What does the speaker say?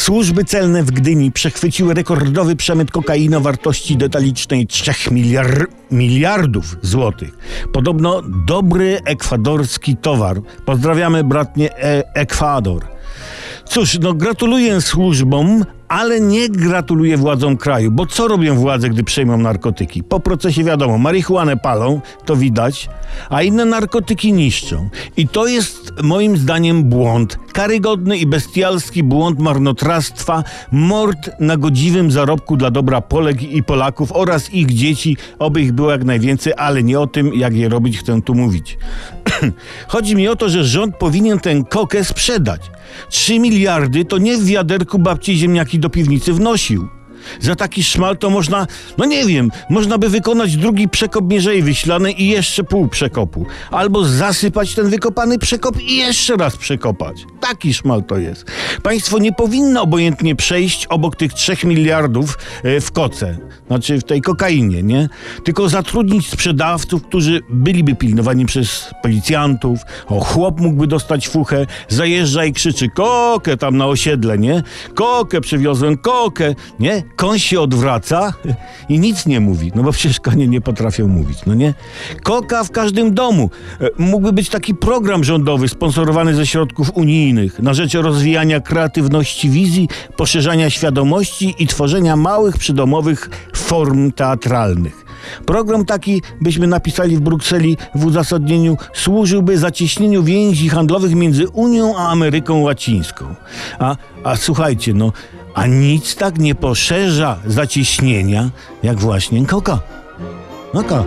Służby celne w Gdyni przechwyciły rekordowy przemyt kokainy o wartości detalicznej 3 miliard, miliardów złotych. Podobno dobry ekwadorski towar. Pozdrawiamy bratnie e Ekwador. Cóż, no gratuluję służbom, ale nie gratuluję władzom kraju, bo co robią władze, gdy przejmą narkotyki? Po procesie wiadomo, marihuanę palą, to widać, a inne narkotyki niszczą. I to jest moim zdaniem błąd. Karygodny i bestialski błąd marnotrawstwa, mord na godziwym zarobku dla dobra Polek i Polaków oraz ich dzieci, oby ich było jak najwięcej, ale nie o tym, jak je robić, chcę tu mówić. Chodzi mi o to, że rząd powinien tę kokę sprzedać. 3 miliardy to nie w wiaderku babci ziemniaki do piwnicy wnosił. Za taki szmal to można, no nie wiem, można by wykonać drugi przekop Mierzei Wyślanej i jeszcze pół przekopu. Albo zasypać ten wykopany przekop i jeszcze raz przekopać. Taki szmal to jest. Państwo nie powinno obojętnie przejść obok tych trzech miliardów e, w koce, znaczy w tej kokainie, nie? Tylko zatrudnić sprzedawców, którzy byliby pilnowani przez policjantów. O, chłop mógłby dostać fuchę, zajeżdża i krzyczy kokę tam na osiedle, nie? Kokę przywiozłem, kokę, nie? Koń się odwraca i nic nie mówi, no bo przecież konie nie potrafią mówić, no nie? Koka w każdym domu. E, Mógłby być taki program rządowy sponsorowany ze środków unijnych na rzecz rozwijania kreatywności wizji, poszerzania świadomości i tworzenia małych przydomowych form teatralnych. Program taki, byśmy napisali w Brukseli w uzasadnieniu, służyłby zacieśnieniu więzi handlowych między Unią a Ameryką Łacińską. A, a słuchajcie, no, a nic tak nie poszerza zacieśnienia, jak właśnie koka. Koka.